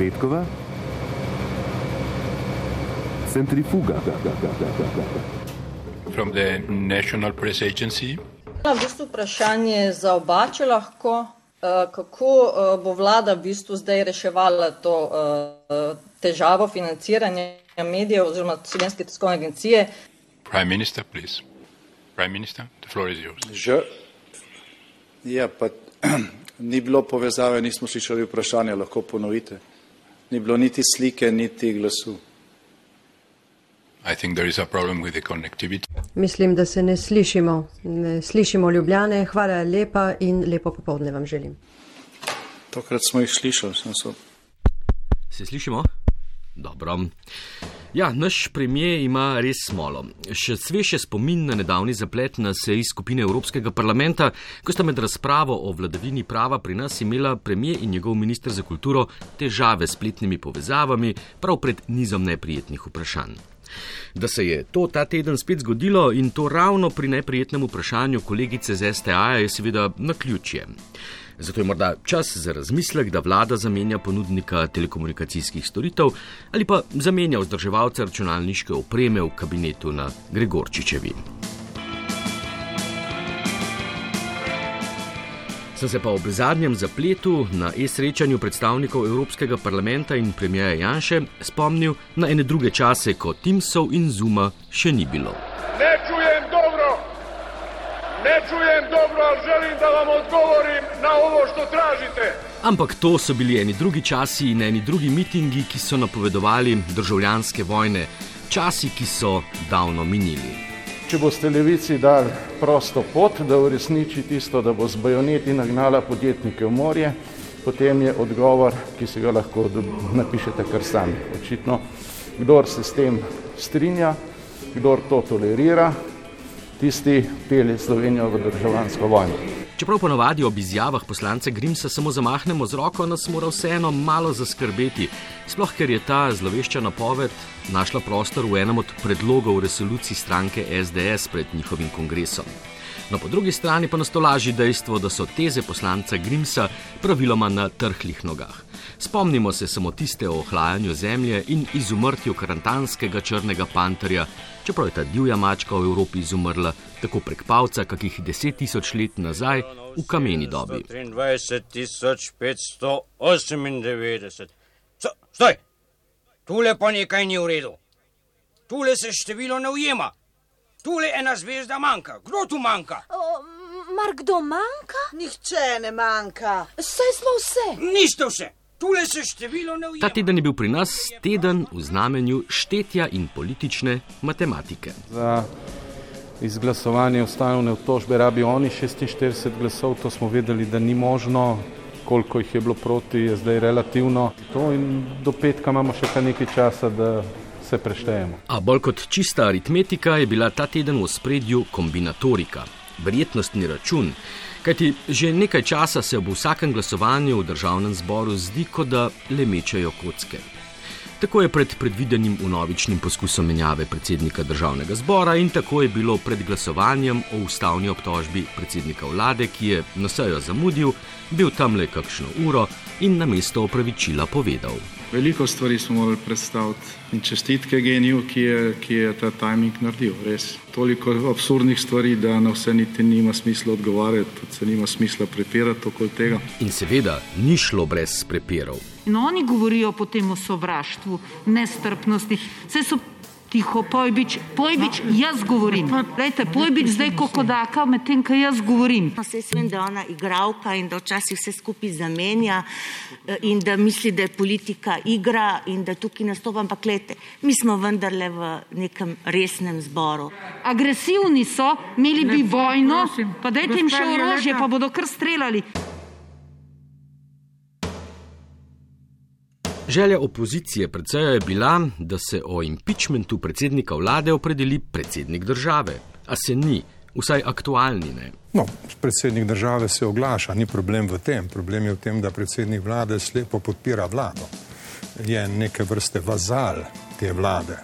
Petkova. Centrifuga. From the National Press Agency. Na v bistvu vprašanje za oba, če lahko. Eh, kako eh, bo vlada v bistvu zdaj reševala to eh, težavo financiranja medijev oziroma slovenske tiskovne agencije? Prime minister, please. Prime minister, the floor is yours. Že, ja, pa ni bilo povezave, nismo slišali vprašanja, lahko ponovite. Ni bilo niti slike, niti glasu. I think there is a problem with the connectivity. Mislim, da se ne slišimo. Ne slišimo Ljubljane. Hvala lepa in lepo popovdne vam želim. Tokrat smo jih slišali, sem so. Se slišimo? Dobro. Ja, naš premijer ima res smolo. Še sveže spomin na nedavni zaplet na seji skupine Evropskega parlamenta, ko sta med razpravo o vladavini prava pri nas imela premijer in njegov minister za kulturo težave s spletnimi povezavami, prav pred nizom neprijetnih vprašanj. Da se je to ta teden spet zgodilo in to ravno pri neprijetnem vprašanju kolegice z STA je seveda na ključje. Zato je morda čas za razmislek, da vlada zamenja ponudnika telekomunikacijskih storitev ali pa zamenja vzdrževalca računalniške opreme v kabinetu na Gregorčičevi. Sem se pa ob zadnjem zapletu na e-srečanju predstavnikov Evropskega parlamenta in premijeja Janše spomnil na ene druge čase, ko Timsov in Zuma še ni bilo. Ne čujem dobro, ne čujem dobro, ali želim, da vam odgovorim na ovo, što tražite. Ampak to so bili eni drugi časi in eni drugi mitingi, ki so napovedovali državljanske vojne, časi, ki so davno minili. Če boste levici dali prosto pot, da uresniči tisto, da bo z bajoneti nagnala podjetnike v morje, potem je odgovor, ki se ga lahko napišete kar sami. Očitno, kdor se s tem strinja, kdor to tolerira, tisti pelje Slovenijo v državljansko vojno. Čeprav ponovadi ob izjavah poslance Grimsa samo zamahnemo z roko, nas mora vseeno malo zaskrbeti, sploh ker je ta zlovešča napoved našla prostor v enem od predlogov resolucij stranke SDS pred njihovim kongresom. No, po drugi strani pa nas to laži dejstvo, da so teze poslanca Grimsa praviloma na trhlih nogah. Spomnimo se samo tiste o ohlajanju zemlje in izumrtju karantanskega črnega panterja, čeprav je ta divja mačka v Evropi izumrla tako prek palca, kakih deset tisoč let nazaj v kameni dobi. 23.598. Stoj! Tule pa nekaj ni v redu. Tule se število ne ujema. Tule ena zvezda manjka. Kdo tu manjka? O, mar kdo manjka? Nihče ne manjka. Saj smo vse. Niste vse. Tule se število ne ujema. Ta teden je bil pri nas teden v znamenju štetja in politične matematike. Za izglasovanje ustavne obtožbe rabi oni 46 glasov, to smo vedeli, da ni možno. Koliko jih je bilo proti, je zdaj relativno. To in do petka imamo še kar nekaj časa, da se preštejemo. A bolj kot čista aritmetika je bila ta teden v spredju kombinatorika, verjetnostni račun. Kajti že nekaj časa se ob vsakem glasovanju v državnem zboru zdi, kot da le mečejo kocke. Tako je pred predvidenim unovičnim poskusom menjave predsednika državnega zbora in tako je bilo pred glasovanjem o ustavni obtožbi predsednika vlade, ki je na sejo zamudil, bil tam le kakšno uro in na mesto opravičila povedal. Veliko stvari smo morali predstaviti in čestitke geniju, ki je, ki je ta timing naredil. Res. Toliko absurdnih stvari, da na vse niti nima smisla odgovarjati, tudi se nima smisla prepirati okoli tega. In seveda ni šlo brez prepirov. In oni govorijo potem o sovraštvu, nestrpnosti. Vse so tiho, pojbič, pojbič, no, jaz govorim. Lejte, pojbič zdaj kokodaka, medtem, ko jaz govorim. No, se vem, da je ona igralka in da včasih vse skupaj zamenja in da misli, da je politika igra in da tukaj nastopa, ampak lejte, mi smo vendarle v nekem resnem zboru. Agresivni so, imeli bi vojno, pa dajte jim še orožje, pa bodo kar streljali. Želja opozicije predvsej je bila, da se o impeachmentu predsednika vlade opredeli predsednik države. A se ni, vsaj aktualni ne. No, predsednik države se oglaša, ni problem v tem. Problem je v tem, da predsednik vlade slepo podpira vlado. Je neke vrste vazal te vlade.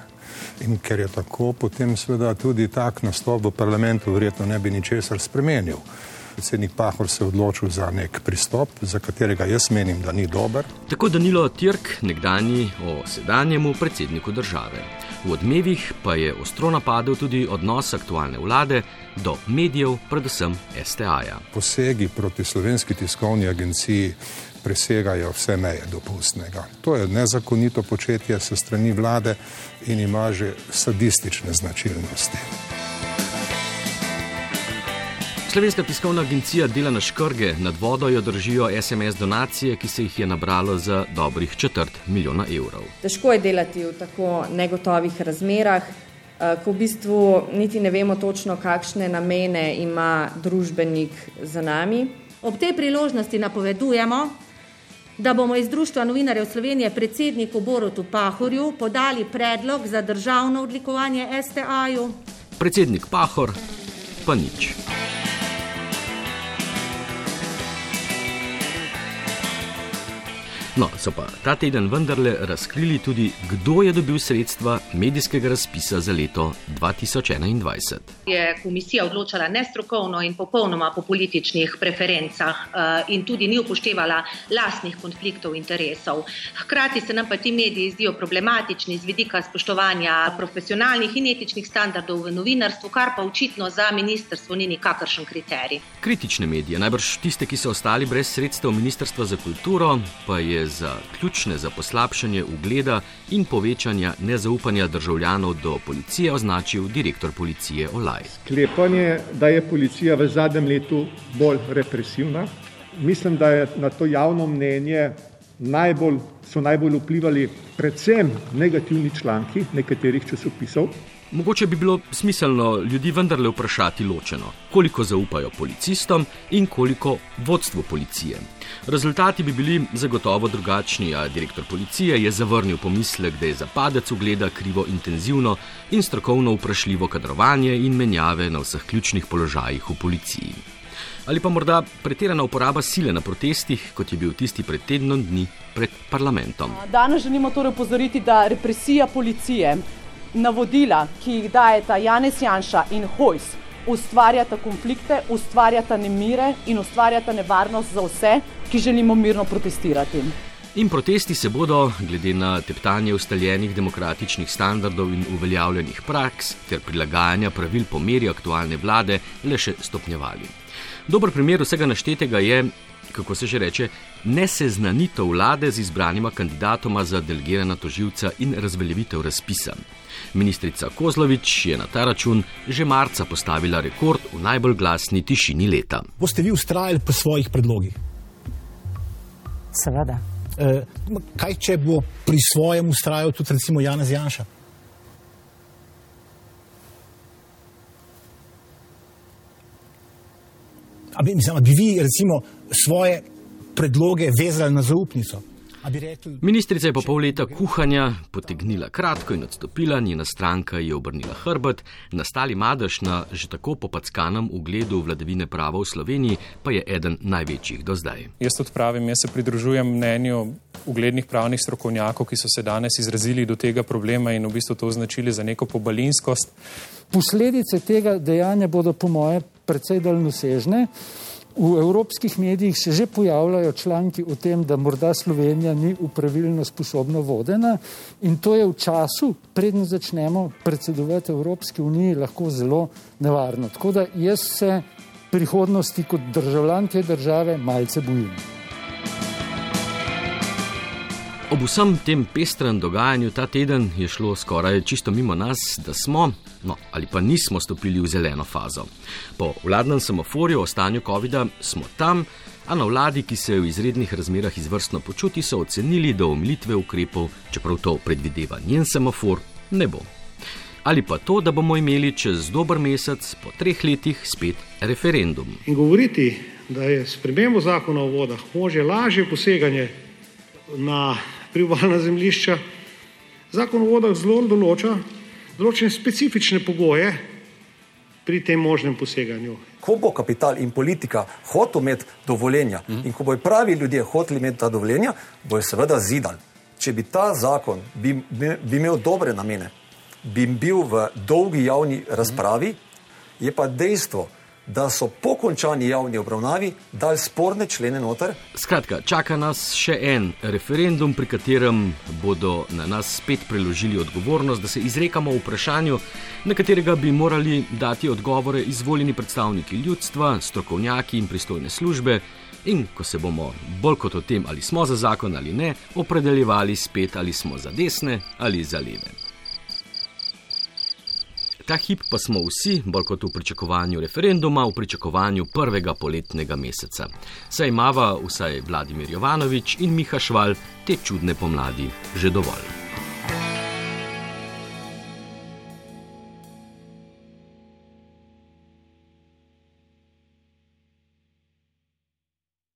In ker je tako, potem seveda tudi tak nastop v parlamentu verjetno ne bi ničesar spremenil. Predsednik Pahor se odločil za nek pristop, za katerega jaz menim, da ni dober. Tako Danilo Tirk, nekdani o sedanjemu predsedniku države. V odmevih pa je ostro napadel tudi odnos aktualne vlade do medijev, predvsem STA-ja. Posegi proti slovenski tiskovni agenciji presegajo vse meje dopustnega. To je nezakonito početje se strani vlade in ima že sadistične značilnosti. Slovenska tiskovna agencija dela na škrge, nad vodo jo držijo SMS donacije, ki se jih je nabralo za dobrih četrt milijona evrov. Težko je delati v tako negotovih razmerah, eh, ko v bistvu niti ne vemo točno, kakšne namene ima družbenik za nami. Ob tej priložnosti napovedujemo, da bomo iz Društva novinarjev Slovenije predsedniku Borutu Pahorju podali predlog za državno odlikovanje STA-ju. Predsednik Pahor pa nič. No, so pa ta teden vendarle razkrili tudi, kdo je dobil sredstva medijskega razpisa za leto 2021. Je komisija odločala nestrokovno in popolnoma po političnih preferencah eh, in tudi ni upoštevala lastnih konfliktov interesov. Hkrati se nam pa ti mediji zdijo problematični z vidika spoštovanja profesionalnih in etičnih standardov v novinarstvu, kar pa očitno za ministrstvo ni nikakršen kriterij. Kritične medije, najbrž tiste, ki so ostali brez sredstev Ministrstva za kulturo, pa je za ključne za poslabšanje ugleda in povečanja nezaupanja državljanov do policije označil direktor policije Olaj. Sklepanje, da je policija v zadnjem letu bolj represivna, mislim, da je na to javno mnenje najbolj, so najbolj vplivali predvsem negativni članki nekaterih časopisov. Mogoče bi bilo smiselno ljudi vendarle vprašati ločeno, koliko zaupajo policistom in koliko vodstvu policije. Rezultati bi bili zagotovo drugačni, a direktor policije je zavrnil pomislek, da je za padec ugleda krivo intenzivno in strokovno vprašljivo kadrovanje in menjave na vseh ključnih položajih v policiji. Ali pa morda pretirana uporaba sile na protestih, kot je bil tisti pred tednom dni pred parlamentom. Danes želimo torej upozoriti, da represija policije navodila, ki jih dajeta Janez Janša in Hojs, ustvarjata konflikte, ustvarjata nemire in ustvarjata nevarnost za vse, ki želimo mirno protestirati. In protesti se bodo, glede na teptanje ustaljenih demokratičnih standardov in uveljavljenih praks ter prilagajanja pravil po meri aktualne vlade, le še stopnjevali. Dober primer vsega naštetega je, kako se že reče, neseznanitev vlade z izbranima kandidatoma za delegirana toživca in razveljavitev razpisa. Ministrica Kozlovič je na ta račun že marca postavila rekord v najbolj glasni tišini leta. Boste vi ustrajali pri svojih predlogih? Seveda. E, kaj, če bo pri svojem ustrajal tudi recimo Janez Janša? A bi, mislim, bi vi recimo svoje predloge vezali na zaupnico? Ministrica je po pol leta kuhanja potegnila kratko in odstopila, njena stranka je obrnila hrbet, nastali madež na že tako popackanem ugledu vladavine prava v Sloveniji pa je eden največjih do zdaj. Jaz tudi pravim, jaz se pridružujem mnenju uglednih pravnih strokovnjakov, ki so se danes izrazili do tega problema in v bistvu to označili za neko pobalinskost. Posledice tega dejanja bodo po moje precej daljnosežne. V evropskih medijih se že pojavljajo članki o tem, da morda Slovenija ni upravilno sposobno vodena in to je v času, predn začnemo predsedovati Evropski uniji, lahko zelo nevarno. Tako da jaz se prihodnosti kot državljan te države malce bojim. Ob vsem tem pestrem dogajanju ta teden je šlo skoraj čisto mimo nas, da smo, no ali pa nismo stopili v zeleno fazo. Po vladnem semaforju o stanju COVID-a smo tam, a na vladi, ki se v izrednih razmerah izvrstno počuti, so ocenili, da omilitve ukrepov, čeprav to predvideva njen semafor, ne bo. Ali pa to, da bomo imeli čez dober mesec, po treh letih, spet referendum. In govoriti, da je spremembo zakona o vodah može lažje poseganje na priobalna zemljišča. Zakon o vodah zelo določa določene specifične pogoje pri tem možnem poseganju. Ko bo kapital in politika hotel imeti dovoljenja mm. in ko bojo pravi ljudje hoteli imeti ta dovoljenja, bojo seveda zidali. Če bi ta zakon bi, bi, bi imel dobre namene, bi bil v dolgi javni razpravi, je pa dejstvo, da so po končani javni obravnavi dali sporne člene noter. Skratka, čaka nas še en referendum, pri katerem bodo na nas spet preložili odgovornost, da se izrekamo o vprašanju, na katerega bi morali dati odgovore izvoljeni predstavniki ljudstva, strokovnjaki in pristojne službe. In ko se bomo bolj kot o tem, ali smo za zakon ali ne, opredeljevali spet, ali smo za desne ali za leve. Ta hip pa smo vsi, bolj kot v pričakovanju referenduma, v pričakovanju prvega poletnega meseca. Saj imava vsaj Vladimir Jovanovič in Miha Šval te čudne pomladi že dovolj.